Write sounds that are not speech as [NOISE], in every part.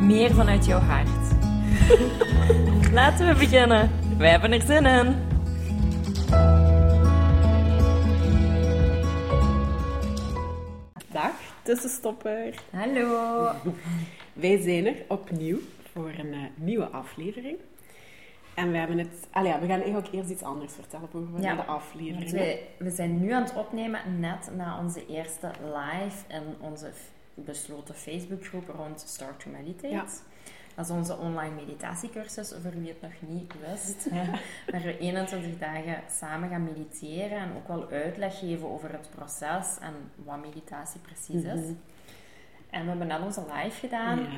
meer vanuit jouw hart. [LAUGHS] Laten we beginnen. Wij hebben er zin in. Dag, tussenstopper. Hallo. [LAUGHS] Wij zijn er opnieuw voor een eh, nieuwe aflevering. En we hebben het... Allee, we gaan eigenlijk eerst iets anders vertellen over Ja, de aflevering. Wij, we zijn nu aan het opnemen net na onze eerste live in onze besloten Facebookgroep rond Start to Meditate. Ja. Dat is onze online meditatiecursus, voor wie het nog niet wist. [LAUGHS] Waar we 21 dagen samen gaan mediteren en ook wel uitleg geven over het proces en wat meditatie precies is. Mhm. En we hebben net onze live gedaan. Ja.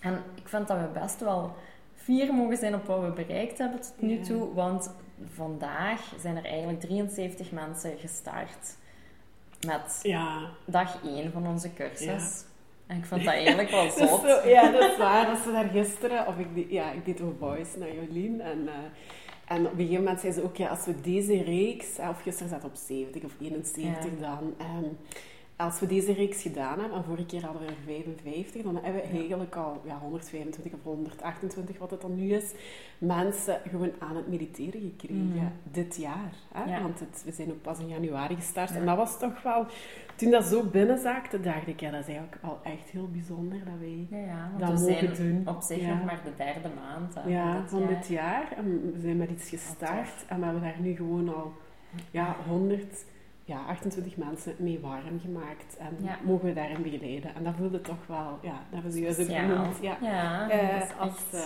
En ik vind dat we best wel fier mogen zijn op wat we bereikt hebben tot nu Ja. toe. Want vandaag zijn er eigenlijk 73 mensen gestart met Ja. dag 1 van onze cursus. Ja. En ik vond dat eigenlijk wel [LAUGHS] zot. zo- ja, dat is waar. Dat ze daar gisteren, of ik, ja, ik deed een voice naar Jolien. En, eh, en op een gegeven moment zei ze ook, ja, als we deze reeks, eh, of gisteren zat op 70 of 71 dan, ehm, als we deze reeks gedaan hebben, en vorige keer hadden we er 55, dan hebben we eigenlijk al ja, 125 of 128, wat het dan nu is, mensen gewoon aan het mediteren gekregen Mhm. dit jaar. Hè? Ja. Want het, we zijn ook pas in januari gestart. Ja. En dat was toch wel, toen dat zo binnenzakte, dacht ik, ja, dat is eigenlijk al echt heel bijzonder dat wij Ja, ja, dat we mogen zijn doen. op zich nog maar de derde maand hè, ja, van dit jaar. dit jaar. En we zijn met iets gestart en we hebben daar nu gewoon al ja, 100, ja, 28 mensen mee warm gemaakt. En Ja. mogen we daarin begeleiden. En dat voelde toch wel, ja, dat ze juist genoemd. Ja. Ja, dat is als, eh,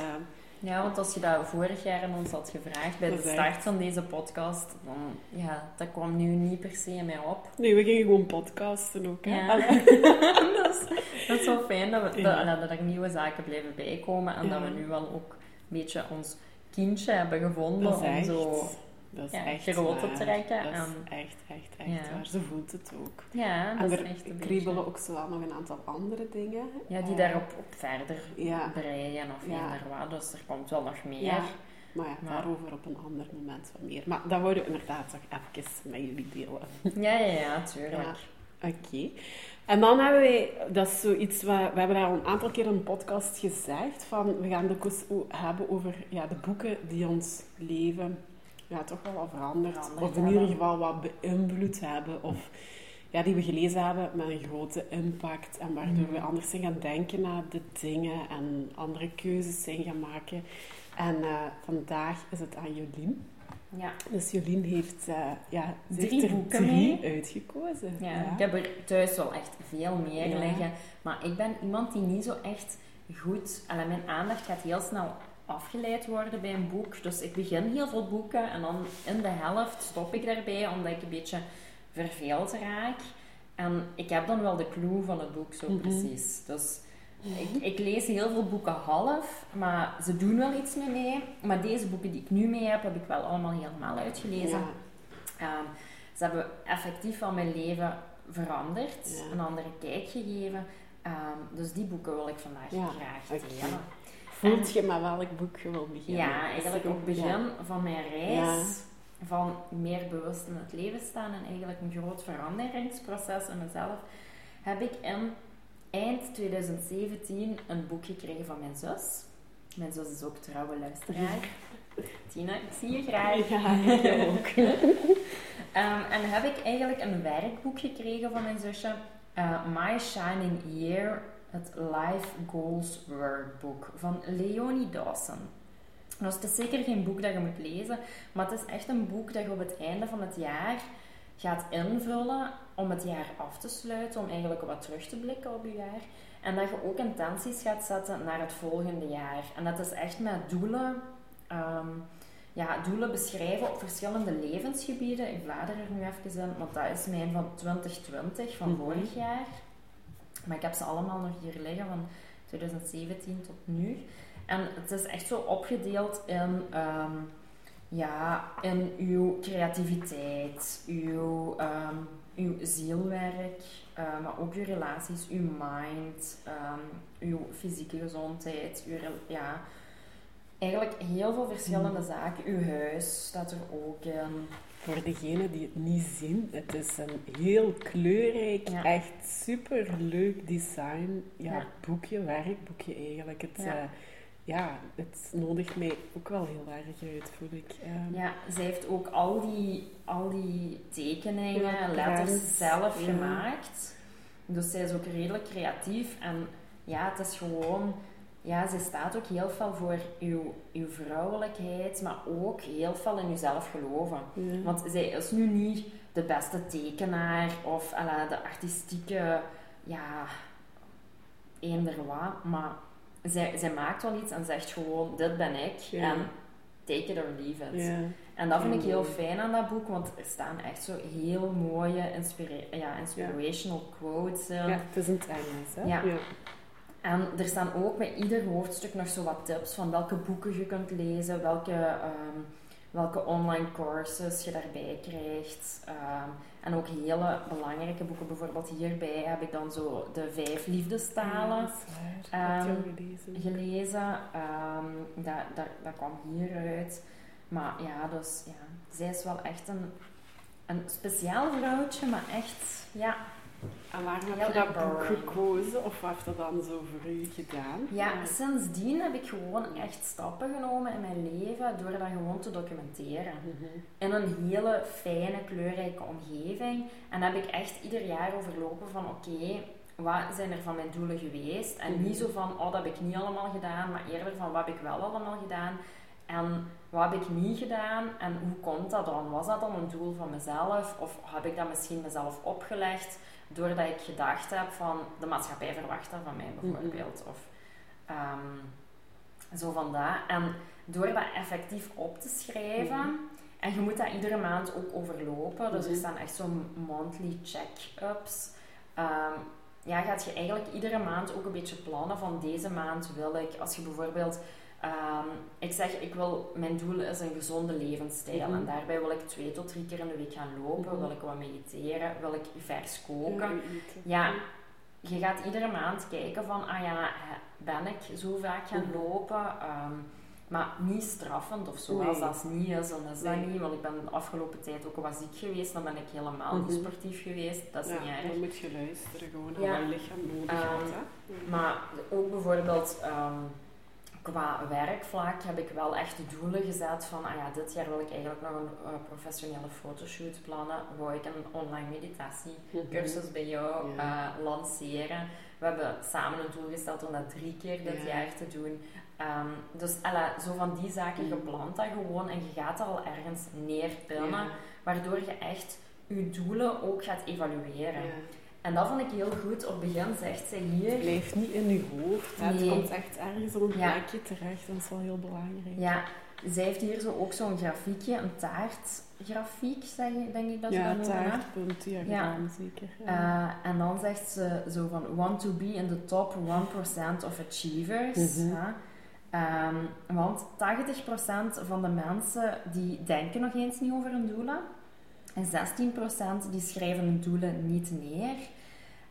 Ja, want als je dat vorig jaar aan ons had gevraagd bij de start van deze podcast, dan ja, dat kwam nu niet per se meer op. nee, we gingen gewoon podcasten ook. Hè? Ja. [LAUGHS] Dat, is, dat is wel fijn dat, we, Ja. dat, dat er nieuwe zaken blijven bijkomen en Ja. dat we nu wel ook een beetje ons kindje hebben gevonden om zo... dat is ja, echt trekken Dat is en- echt, echt, echt Ja. waar. Ze voelt het ook. Ja, En dat is er echt een kriebelen beetje... ook zo wel nog een aantal andere dingen. Ja, die Eh, daarop op verder Ja. breien of Ja. wat. Dus er komt wel nog meer. Ja, maar ja, daarover op een ander moment wat meer. Maar dat wouden we inderdaad toch even met jullie delen. Ja, ja, ja, tuurlijk. Oké. En dan hebben wij, dat is zoiets wat, we hebben daar al een aantal keer in een podcast gezegd, van we gaan de koers hebben over ja, de boeken die ons leven ja, toch wel wat veranderd, Veranderd of in ieder geval wat beïnvloed hebben, of ja, die we gelezen hebben met een grote impact en waardoor we Mhm. anders zijn gaan denken naar de dingen en andere keuzes zijn gaan maken. En eh, vandaag is het aan Jolien. Ja. Dus Jolien heeft, eh, ja, Drie heeft er boeken drie mee. uitgekozen. Ja, ik heb er thuis wel echt veel meer Ja. liggen. Maar ik ben iemand die niet zo echt goed... Allee, mijn aandacht gaat heel snel afgeleid worden bij een boek. Dus ik begin heel veel boeken en dan in de helft stop ik daarbij omdat ik een beetje verveeld raak. En ik heb dan wel de clue van het boek zo Mhm. precies. Dus ik, ik lees heel veel boeken half, maar ze doen wel iets met mij. Maar deze boeken die ik nu mee heb, heb ik wel allemaal helemaal uitgelezen. Ja. Ehm, ze hebben effectief van mijn leven veranderd, Ja. een andere kijk gegeven. Ehm, dus die boeken wil ik vandaag Ja, graag delen. Voelt je met welk boek je wil beginnen? Ja, eigenlijk op het begin van mijn reis, van meer bewust in het leven staan en eigenlijk een groot veranderingsproces in mezelf, heb ik in eind 2017 een boek gekregen van mijn zus. Mijn zus is ook trouwe luisteraar. [LAUGHS] Tina, ik zie je graag. Ja, ik ook. [LAUGHS] Ehm, en heb ik eigenlijk een werkboek gekregen van mijn zusje. eh, My Shining Year, het Life Goals Workbook van Leonie Dawson. Dus het is zeker geen boek dat je moet lezen, maar het is echt een boek dat je op het einde van het jaar gaat invullen om het jaar af te sluiten, om eigenlijk wat terug te blikken op je jaar. En dat je ook intenties gaat zetten naar het volgende jaar. En dat is echt met doelen. ehm, ja, doelen beschrijven op verschillende levensgebieden. Ik blader er nu even in, want dat is mijn van 2020, van Mhm. vorig jaar. Maar ik heb ze allemaal nog hier liggen van 2017 tot nu. En het is echt zo opgedeeld in, ehm, ja, in uw creativiteit, uw, ehm, uw zielwerk, uh, maar ook uw relaties, uw mind, um, uw fysieke gezondheid, uw, ja, eigenlijk heel veel verschillende mm. zaken. Uw huis staat er ook in. Voor degenen die het niet zien, het is een heel kleurrijk, echt super leuk design ja, boekje, werkboekje eigenlijk. Het, ja. Uh, ja, het nodigt mij ook wel heel erg uit, voel ik. Um, ja, zij heeft ook al die, al die tekeningen en letters zelf gemaakt. Dus zij is ook redelijk creatief. En ja, het is gewoon ja, ze staat ook heel veel voor uw, uw vrouwelijkheid, maar ook heel veel in jezelf geloven. Want zij is nu niet de beste tekenaar of de artistieke, ja, eender wat, maar zij, zij maakt wel iets en zegt gewoon, dit ben ik, en take it or leave it. En dat vind ik heel fijn aan dat boek, want er staan echt zo heel mooie inspira ja, inspirational quotes in. Ja, het is een Engels, hè? Ja. En er staan ook bij ieder hoofdstuk nog zo wat tips van welke boeken je kunt lezen, welke, ehm, welke online courses je daarbij krijgt. Ehm, en ook hele belangrijke boeken. Bijvoorbeeld hierbij heb ik dan zo de vijf liefdestalen ja, um, gelezen. gelezen. dat, dat, dat kwam hieruit. Maar ja, dus ja, zij is wel echt een, een speciaal vrouwtje, maar echt, ja, en waarom heb je dat boek gekozen? Of wat heeft dat dan zo voor u gedaan? Ja, sindsdien heb ik gewoon echt stappen genomen in mijn leven door dat gewoon te documenteren. Mhm. In een hele fijne, kleurrijke omgeving. En heb ik echt ieder jaar overlopen van oké, wat zijn er van mijn doelen geweest? En niet zo van, oh, dat heb ik niet allemaal gedaan, maar eerder van, wat heb ik wel allemaal gedaan? En wat heb ik niet gedaan? En hoe komt dat dan? Was dat dan een doel van mezelf? Of heb ik dat misschien mezelf opgelegd? Doordat ik gedacht heb van de maatschappij verwacht dat van mij bijvoorbeeld. Of um, zo van dat. En door dat effectief op te schrijven, en je moet dat iedere maand ook overlopen, dus er staan echt zo'n monthly check-ups. Um, ja, gaat je eigenlijk iedere maand ook een beetje plannen van deze maand wil ik, als je bijvoorbeeld Um, ik zeg, ik wil, mijn doel is een gezonde levensstijl. En daarbij wil ik twee tot drie keer in de week gaan lopen. Wil ik wat mediteren. Wil ik vers koken. Ja, je gaat iedere maand kijken van, ah ja, ben ik zo vaak gaan lopen? Um, maar niet straffend of zo. Als dat niet is, dan is dat niet. Want ik ben de afgelopen tijd ook wat ziek geweest. Dan ben ik helemaal niet sportief geweest. Dat is niet erg. dan moet je luisteren gewoon naar ja. wat je lichaam nodig um, Maar ook bijvoorbeeld qua werkvlak heb ik wel echt doelen gezet van, ah ja, dit jaar wil ik eigenlijk nog een uh, professionele fotoshoot plannen. Wou ik een online meditatiecursus mhm. bij jou uh, lanceren. We hebben samen een doel gesteld om dat drie keer dit jaar te doen. Um, dus alla, zo van die zaken, je plant dat gewoon en je gaat dat al ergens neerpinnen, waardoor je echt je doelen ook gaat evalueren. En dat vond ik heel goed. Op het begin zegt zij hier... Het blijft niet in je hoofd. Het komt echt ergens op een plekje terecht. Dat is wel heel belangrijk. Ja. Zij heeft hier zo ook zo'n grafiekje, een taartgrafiek, zeg, denk ik dat ze ja, dat taartpunt, ja, ja. zeker. Ja. Uh, en dan zegt ze zo van, want to be in the top 1% of achievers. Mm um, want 80% van de mensen die denken nog eens niet over hun doelen. En 16% die schrijven hun doelen niet neer.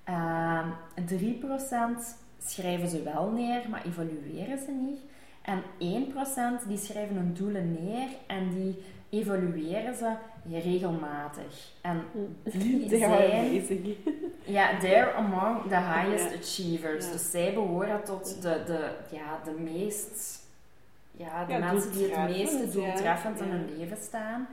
Uh, ehm, 3% schrijven ze wel neer, maar evalueren ze niet. En 1% die schrijven hun doelen neer en die evalueren ze regelmatig. En die [LAUGHS] zijn... [LAUGHS] ja, they're among the highest achievers. Dus zij behoren tot de, de, ja, de meest... Ja, de mensen die het meeste doeltreffend in hun leven staan.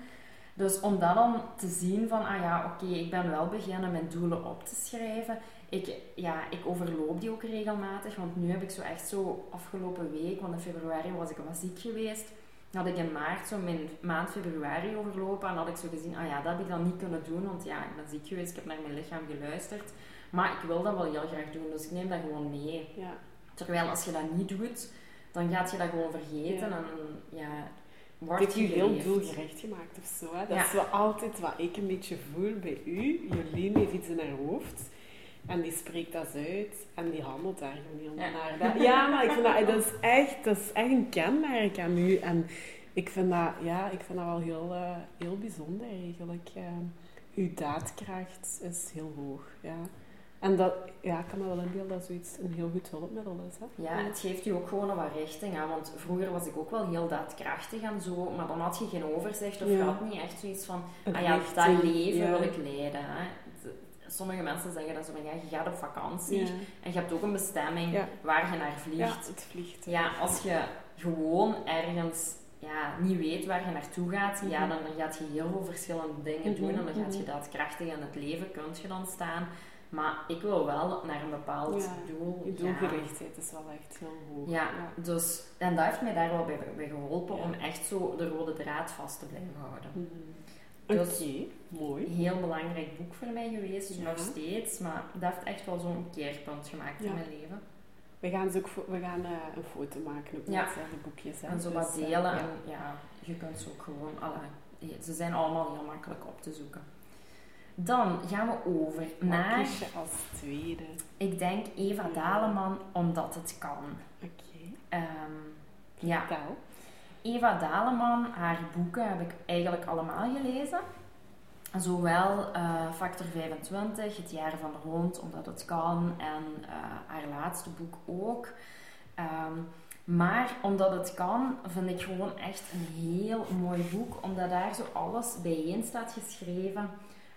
Dus om dat dan te zien van, ah ja, oké, ik ben wel beginnen mijn doelen op te schrijven. Ik, ja, ik overloop die ook regelmatig, want nu heb ik zo echt zo afgelopen week, want in februari was ik wel ziek geweest, had ik in maart zo mijn maand februari overlopen en had ik zo gezien, ah ja, dat heb ik dan niet kunnen doen, want ja, ik ben ziek geweest, ik heb naar mijn lichaam geluisterd. Maar ik wil dat wel heel graag doen, dus ik neem dat gewoon mee. Ja. Terwijl als je dat niet doet, dan gaat je dat gewoon vergeten en ja, wordt Dit je heel doelgericht gemaakt of zo. Hè? Dat is wel altijd wat ik een beetje voel bij u. Jolien heeft iets in haar hoofd. En die spreekt dat uit en die handelt daar gewoon heel naar. Dat, ja, maar ik vind dat, dat, is echt, dat is echt een kenmerk aan u. En ik vind dat, ja, ik vind dat wel heel, uh, heel bijzonder eigenlijk. Uh, uw daadkracht is heel hoog. Ja. En dat, ja, ik kan me wel inbeelden dat zoiets een heel goed hulpmiddel is. Hè? Ja, het geeft je ook gewoon een wat richting aan. Want vroeger was ik ook wel heel daadkrachtig en zo, maar dan had je geen overzicht of je had niet echt zoiets van, ah ja, dat leven wil ik leiden. Hè? Sommige mensen zeggen dan zo van, ja, je gaat op vakantie en je hebt ook een bestemming waar je naar vliegt. Ja, het vliegt. Ja, als je gewoon ergens ja, niet weet waar je naartoe gaat, ja, mhm. dan, dan gaat je heel veel verschillende dingen doen en dan gaat je mhm. daadkrachtig in het leven, kunt je dan staan. Maar ik wil wel naar een bepaald doel. Je doelgerichtheid is wel echt heel hoog. Ja, Dus, en dat heeft mij daar wel bij, geholpen om echt zo de rode draad vast te blijven houden. Mm. Dus, Oké, mooi. Een heel belangrijk boek voor mij geweest, nog steeds. Maar dat heeft echt wel zo'n keerpunt gemaakt in mijn leven. We gaan, ook, we gaan uh, een foto maken ook met de boekjes. Hè. En zo wat dus, uh, delen. en ja, je kunt ze ook gewoon... Alle, ze zijn allemaal heel makkelijk op te zoeken. Dan gaan we over naar... als tweede? Ik denk Eva Daleman, omdat het kan. Oké. Okay. Um, ja. Eva Daleman, haar boeken heb ik eigenlijk allemaal gelezen. Zowel uh, Factor 25, Het jaar van de hond, omdat het kan, en uh, haar laatste boek ook. Um, maar omdat het kan, vind ik gewoon echt een heel mooi boek, omdat daar zo alles bijeen staat geschreven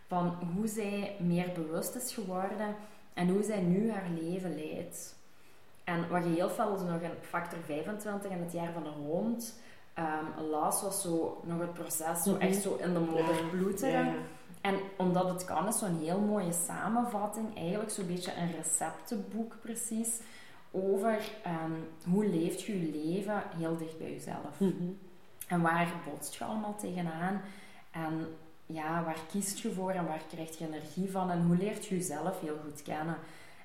van hoe zij meer bewust is geworden en hoe zij nu haar leven leidt. En wat je heel veel nog een factor 25 in het jaar van de hond um, las, was zo nog het proces zo mhm. echt zo in de modder bloederen. En omdat het kan, is zo'n heel mooie samenvatting, eigenlijk zo'n beetje een receptenboek precies, over um, hoe leeft je je leven heel dicht bij jezelf. Mhm. En waar botst je allemaal tegenaan? En ja, waar kiest je voor en waar krijg je energie van en hoe leert je jezelf heel goed kennen.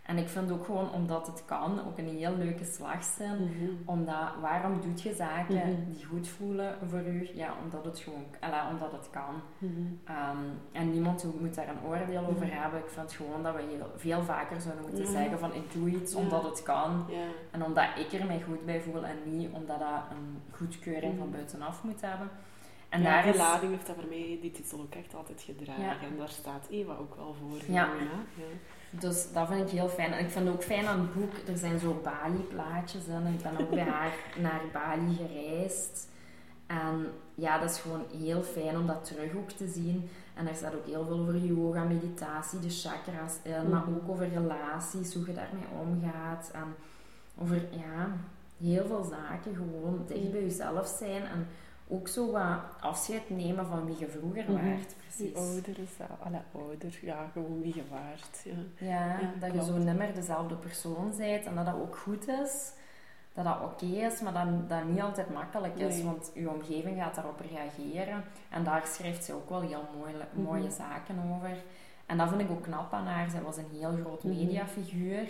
En ik vind ook gewoon, omdat het kan, ook een heel leuke slagzin. Mm Omdat, waarom doet je zaken mhm. die goed voelen voor u? Ja, omdat het gewoon, alla, omdat het kan. Mhm. Ehm, en niemand moet daar een oordeel over mhm. hebben. Ik vind gewoon dat we heel, veel vaker zouden moeten zeggen van, ik doe iets omdat het kan. En omdat ik er mij goed bij voel en niet omdat dat een goedkeuring van buitenaf moet hebben. En ja, daar is... lading heeft dat voor mij die titel ook echt altijd gedragen. En daar staat Eva ook wel voor. Ja. ja. Dus dat vind ik heel fijn. En ik vind het ook fijn aan het boek, er zijn zo Bali-plaatjes in. Ik ben ook bij [LAUGHS] haar naar Bali gereisd. En ja, dat is gewoon heel fijn om dat terug ook te zien. En er staat ook heel veel over yoga, meditatie, de chakras in. Maar mhm. ook over relaties, hoe je daarmee omgaat. En over, ja, heel veel zaken. Gewoon dicht bij jezelf zijn. En ook zo wat afscheid nemen van wie je vroeger mm waart. Precies. Die ouder is dat, alle ouder, ja, gewoon wie je waart. Ja, ja, dat je zo nimmer dezelfde persoon bent en dat dat ook goed is. Dat dat oké is, maar dat dat niet altijd makkelijk is, want je omgeving gaat daarop reageren. En daar schrijft ze ook wel heel mooie, mhm. mooie zaken over. En dat vind ik ook knap aan haar. Zij was een heel groot mhm. mediafiguur.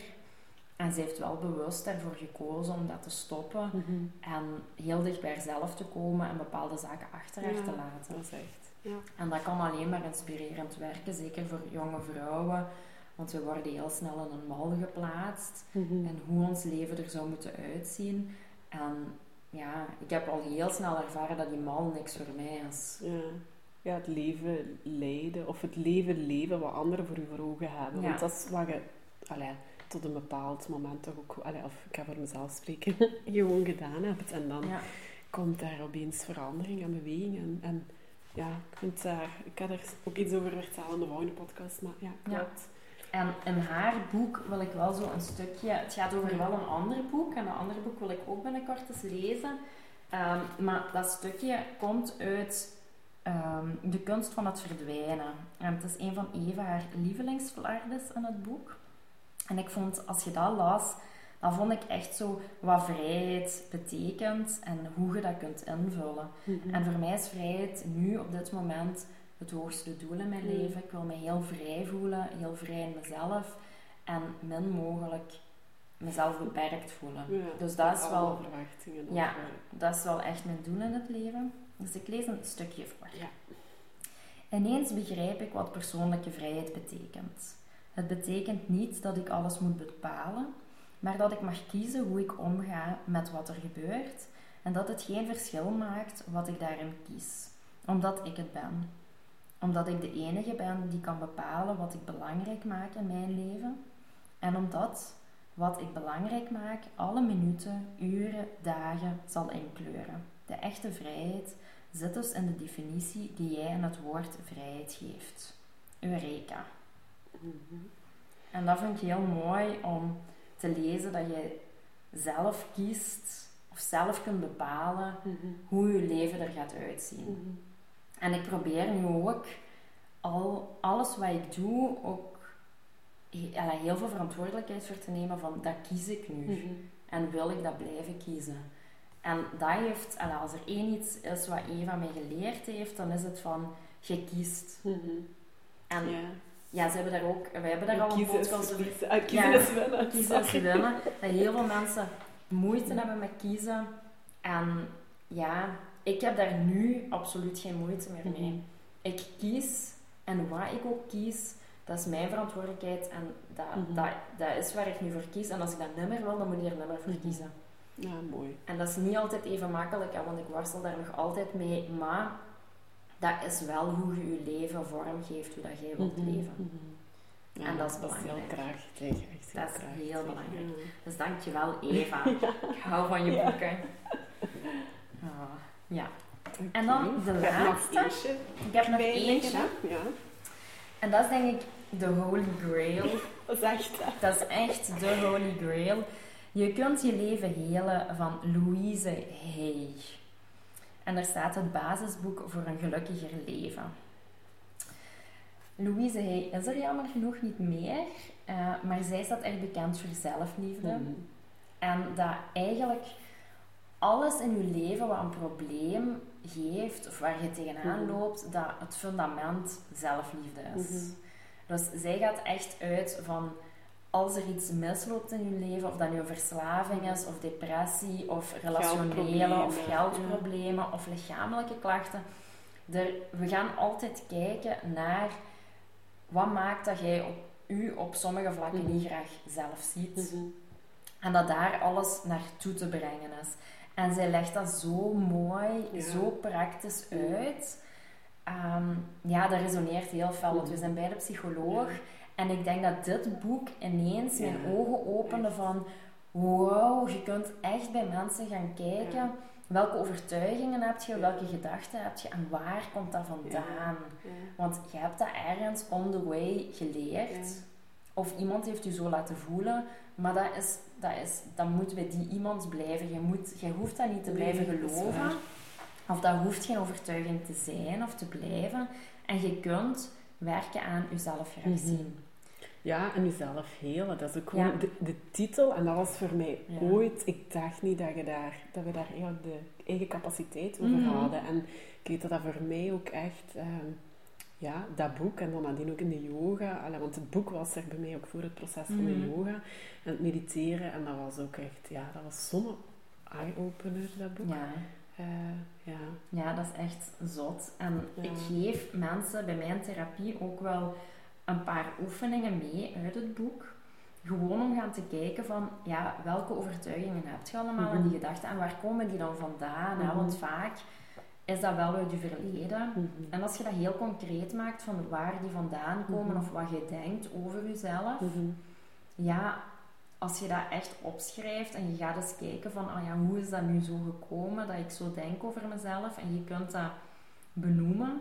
En ze heeft wel bewust ervoor gekozen om dat te stoppen mhm. en heel dicht bij haarzelf te komen en bepaalde zaken achter haar te laten. Dat is echt. Ja. En dat kan alleen maar inspirerend werken, zeker voor jonge vrouwen. Want we worden heel snel in een mal geplaatst mhm. en hoe ons leven er zou moeten uitzien. En ja, ik heb al heel snel ervaren dat die mal niks voor mij is. Ja, ja het leven leiden of het leven leven wat anderen voor u voor ogen hebben. Want dat is wat je... Allee, tot een bepaald moment toch ook, of ik ga voor mezelf spreken, [LAUGHS] gewoon gedaan hebt. En dan komt daar opeens verandering en beweging. En, en ja, ik, vind daar, ik had er ook iets over vertellen in de volgende podcast, maar ja, klopt. En in haar boek wil ik wel zo een stukje... Het gaat over wel een ander boek. En een ander boek wil ik ook binnenkort eens lezen. Ehm, maar dat stukje komt uit ehm, de kunst van het verdwijnen. En het is een van Eva haar lievelingsflardes in het boek. En ik vond, als je dat las, dan vond ik echt zo wat vrijheid betekent en hoe je dat kunt invullen. Mhm. En voor mij is vrijheid nu op dit moment het hoogste doel in mijn mhm. leven. Ik wil me heel vrij voelen, heel vrij in mezelf en min mogelijk mezelf beperkt voelen. dus dat is wel. Ja, dat is wel echt mijn doel in het leven. Dus ik lees een stukje voor. Ja. Ineens begrijp ik wat persoonlijke vrijheid betekent. Het betekent niet dat ik alles moet bepalen, maar dat ik mag kiezen hoe ik omga met wat er gebeurt en dat het geen verschil maakt wat ik daarin kies, omdat ik het ben. Omdat ik de enige ben die kan bepalen wat ik belangrijk maak in mijn leven en omdat wat ik belangrijk maak alle minuten, uren, dagen zal inkleuren. De echte vrijheid zit dus in de definitie die jij in het woord vrijheid geeft. Eureka. Mhm. En dat vind ik heel mooi om te lezen dat je zelf kiest of zelf kunt bepalen Mhm. hoe je leven er gaat uitzien. Mhm. En ik probeer nu ook al alles wat ik doe ook heel veel verantwoordelijkheid voor te nemen van dat kies ik nu. En wil ik dat blijven kiezen? En dat heeft, als er één iets is wat Eva mij geleerd heeft, dan is het van, je kiest. En ja, Ja. ze hebben daar ook, wij hebben daar al een podcast over. Ah, kiezen Ja. is winnen. Kiezen is. Dat heel veel mensen moeite hebben met kiezen. En ja, ik heb daar nu absoluut geen moeite meer mee. Mhm. Ik kies en wat ik ook kies, dat is mijn verantwoordelijkheid en dat, Mhm. dat, dat is waar ik nu voor kies. En als ik dat niet meer wil, dan moet ik er niet meer voor kiezen. Ja, mooi. En dat is niet altijd even makkelijk, want ik worstel daar nog altijd mee. Maar dat is wel hoe je je leven vormgeeft, hoe dat jij wilt Mhm. leven. Mhm. En dat is heel belangrijk. krachtig. Echt heel Dat is krachtig. heel belangrijk. [LAUGHS] Ja. Dus dankjewel Eva. Ik hou van je Ja. boeken. Ah, ja. En dan de Ik laatste. Ik heb nog eentje. Ja, En dat is denk ik de Holy Grail. [LAUGHS] dat is echt... Dat is echt de Holy Grail. Je kunt je leven helen van Louise Hay. En daar staat het basisboek voor een gelukkiger leven. Louise Hay is er jammer genoeg niet meer, eh, maar zij staat echt bekend voor zelfliefde. Mhm. En dat eigenlijk alles in je leven wat een probleem geeft of waar je tegenaan Mhm. loopt, dat het fundament zelfliefde is. Mhm. Dus zij gaat echt uit van als er iets misloopt in je leven, of dat nu verslaving is, of depressie, of relationele of geldproblemen, of lichamelijke klachten. Er, we gaan altijd kijken naar wat maakt dat jij op, u op sommige vlakken Mhm. niet graag zelf ziet. Mhm. En dat daar alles naartoe te brengen is. En zij legt dat zo mooi, Ja. zo praktisch uit. Ehm, ja, dat resoneert heel fel, want we Mhm. zijn beide psycholoog. Ja. En ik denk dat dit boek ineens mijn ogen opende van... Wow, je kunt echt bij mensen gaan kijken. Welke overtuigingen heb je, welke gedachten heb je en waar komt dat vandaan? Want je hebt dat ergens on the way geleerd. Of iemand heeft je zo laten voelen. Maar dat, is, dat, is, dat moet bij die iemand blijven. Je, moet, je hoeft dat niet te blijven geloven. Of dat hoeft geen overtuiging te zijn of te blijven. En je kunt werken aan jezelf graag Mhm. zien. Ja, en jezelf helen. Dat is ook gewoon Ja. de, de titel. En dat was voor mij Ja. ooit... Ik dacht niet dat, je daar, dat we daar eigenlijk de eigen capaciteit over Mhm. hadden. En ik weet dat dat voor mij ook echt... ehm, ja, dat boek en dan nadien ook in de yoga. Allee, want het boek was er bij mij ook voor het proces van de Mhm. yoga. En het mediteren. En dat was ook echt... Ja, dat was zo'n eye-opener, dat boek. Ja. Eh, ja. ja, dat is echt zot. En Ja. ik geef mensen bij mijn therapie ook wel een paar oefeningen mee uit het boek. Gewoon om gaan te kijken van, ja, welke overtuigingen heb je allemaal en Mhm. die gedachten en waar komen die dan vandaan? hè? Mhm. Want vaak is dat wel uit je verleden. Mhm. En als je dat heel concreet maakt van waar die vandaan komen of wat je denkt over jezelf, ja, als je dat echt opschrijft en je gaat eens kijken van, ah ja, hoe is dat nu zo gekomen dat ik zo denk over mezelf en je kunt dat benoemen,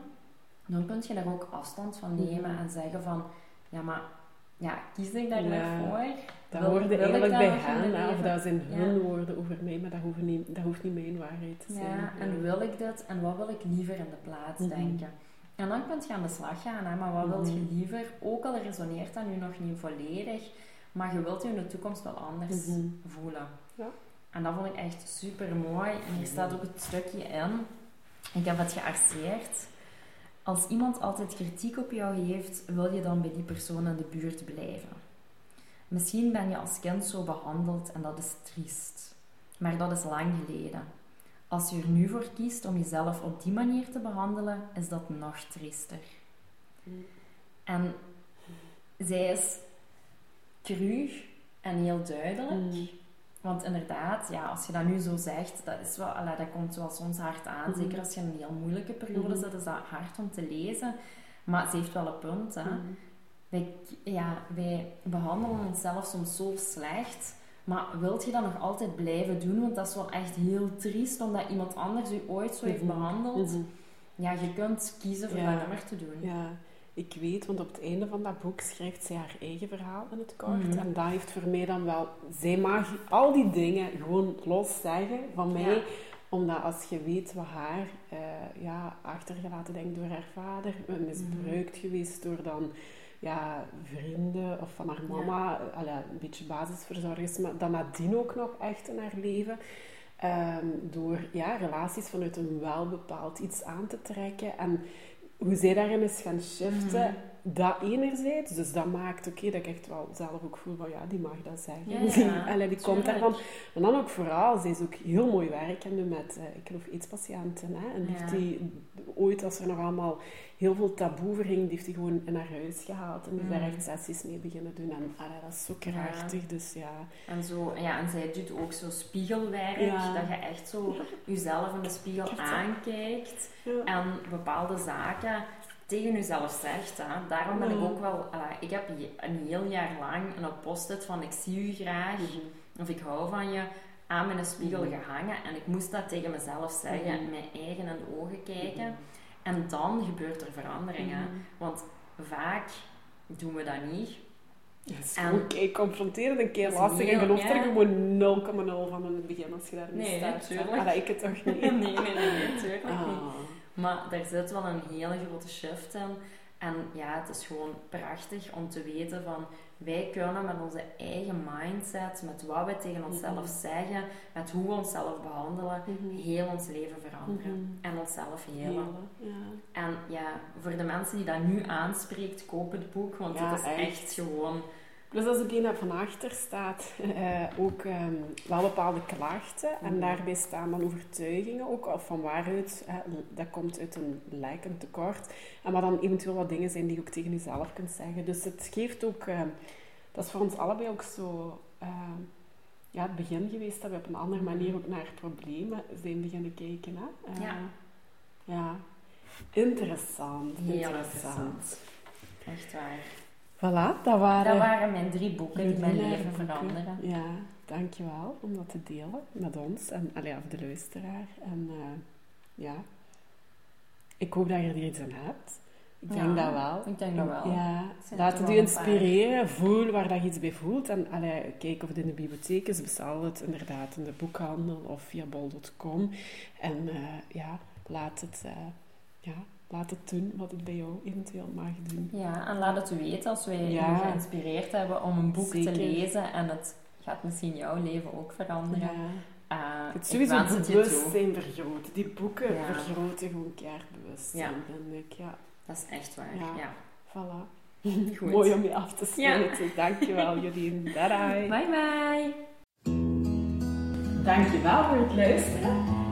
dan kun je daar ook afstand van nemen Mhm. en zeggen van, ja, maar ja, kies ik daar Ja. nou voor? Dat hoorde eigenlijk bij hen, of dat zijn Ja. hun woorden over mij, maar dat hoeft niet, dat hoeft niet mijn waarheid te zijn. Ja, en wil ik dit en wat wil ik liever in de plaats Mhm. denken? En dan kun je aan de slag gaan, hè, maar wat wil je Mhm. liever? Ook al resoneert dat nu nog niet volledig, maar je wilt je in de toekomst wel anders Mhm. voelen. Ja. En dat vond ik echt super mooi. En hier staat ook het stukje in. Ik heb het gearseerd. Als iemand altijd kritiek op jou heeft, wil je dan bij die persoon in de buurt blijven. Misschien ben je als kind zo behandeld en dat is triest. Maar dat is lang geleden. Als je er nu voor kiest om jezelf op die manier te behandelen, is dat nog triester. En zij is cru en heel duidelijk. Mm. Want inderdaad, ja, als je dat nu zo zegt, dat, is wel, allee, dat komt wel soms hard aan. Mhm. Zeker als je in een heel moeilijke periode Mhm. zit, is dat hard om te lezen. Maar ze heeft wel een punt. Hè. Mm. Wij, ja, wij behandelen onszelf soms zo slecht. Maar wilt je dat nog altijd blijven doen? Want dat is wel echt heel triest, omdat iemand anders u ooit zo heeft Mhm. behandeld. Mhm. Ja, je kunt kiezen voor Ja. dat nummer te doen. Ja, ik weet, want op het einde van dat boek schrijft zij haar eigen verhaal in het kort. Mhm. En dat heeft voor mij dan wel... Zij mag al die dingen gewoon los zeggen van mij. Ja. Omdat als je weet wat haar eh, ja, achtergelaten denk ik, door haar vader, eh, misbruikt Mhm. geweest door dan ja, vrienden of van haar mama, allee, een beetje basisverzorgers, maar dan nadien ook nog echt in haar leven. ehm, door ja, relaties vanuit een wel bepaald iets aan te trekken. En hoe zij daarin is gaan shiften, Mhm. Dat enerzijds. Dus dat maakt, oké, dat ik echt wel zelf ook voel van, ja, die mag dat zeggen. Ja, ja, [LAUGHS] Allee, die komt tuurlijk. daarvan. Maar dan ook vooral, zij is ook heel mooi werk en nu met, eh, ik geloof, aidspatiënten. Hè? En Ja. heeft die ooit, als er nog allemaal heel veel taboe verging, die heeft die gewoon in haar huis gehaald. En die is daar Mm. echt sessies mee beginnen doen. En allee, dat is zo krachtig, dus ja. En, zo, ja, en zij doet ook zo spiegelwerk, dat je echt zo jezelf in de spiegel [LAUGHS] aankijkt en bepaalde zaken tegen jezelf zegt. Hè. Daarom ben ik Ja. ook wel... allee, ik heb een heel jaar lang een post-it van ik zie u graag Mhm. of ik hou van je aan mijn spiegel Mhm. gehangen en ik moest dat tegen mezelf zeggen, Mhm. mijn eigen in de ogen kijken. En dan gebeurt er verandering. hè. Mhm. Want vaak doen we dat niet. Dat is En- gewoon kei confronterend en kei Dat is lastig. En geloof er ja. gewoon 0,0 van in het begin als je daarmee Nee, staat. tuurlijk. Ah, dat ik het toch niet. [LAUGHS] nee, nee, nee, nee, natuurlijk niet. Maar daar zit wel een hele grote shift in. En ja, het is gewoon prachtig om te weten van wij kunnen met onze eigen mindset, met wat we tegen onszelf Mhm. zeggen, met hoe we onszelf behandelen, Mhm. heel ons leven veranderen. Mhm. En onszelf helen. Hele, ja. En ja, voor de mensen die dat nu aanspreekt, koop het boek, want Ja, het is echt, echt. gewoon... Plus als er die van achter staat, [LAUGHS] eh, ook ehm, wel bepaalde klachten. En Mhm. daarbij staan dan overtuigingen ook, of van waaruit, dat komt uit een lijk, een tekort. En wat dan eventueel wat dingen zijn die je ook tegen jezelf kunt zeggen. Dus het geeft ook, ehm, dat is voor ons allebei ook zo, ehm, ja, het begin geweest dat we op een andere manier ook naar problemen zijn beginnen kijken. Hè? Eh, Ja. Ja. Interessant. Heel interessant. interessant. Echt waar. Voilà, dat waren... Dat waren mijn drie boeken die mijn leven boeken. veranderen. Ja, dankjewel om dat te delen met ons en allee, of de luisteraar. En eh, ja, ik hoop dat je er iets aan hebt. Ik denk Ja, dat wel. Ik denk dat wel. Ja, laat het u paar. inspireren. Voel waar dat je iets bij voelt. En allee, kijk of het in de bibliotheek is. Bestel het inderdaad in de boekhandel of via bol.com. En eh, ja, laat het, eh, ja, laat het doen wat het bij jou eventueel mag doen. Ja, en laat het weten als wij Ja. je geïnspireerd hebben om een boek Zeker. te lezen en het gaat misschien jouw leven ook veranderen. Ja. Eh, Het sowieso het bewustzijn vergroten. Die boeken Ja. vergroten gewoon bewustzijn, vind ik. Ja, Dat is echt waar, Ja. ja. voilà. [LAUGHS] Goed. Mooi om je af te sluiten. Dankjewel, [LAUGHS] Jolien. Bye Bye bye. Dankjewel voor het luisteren.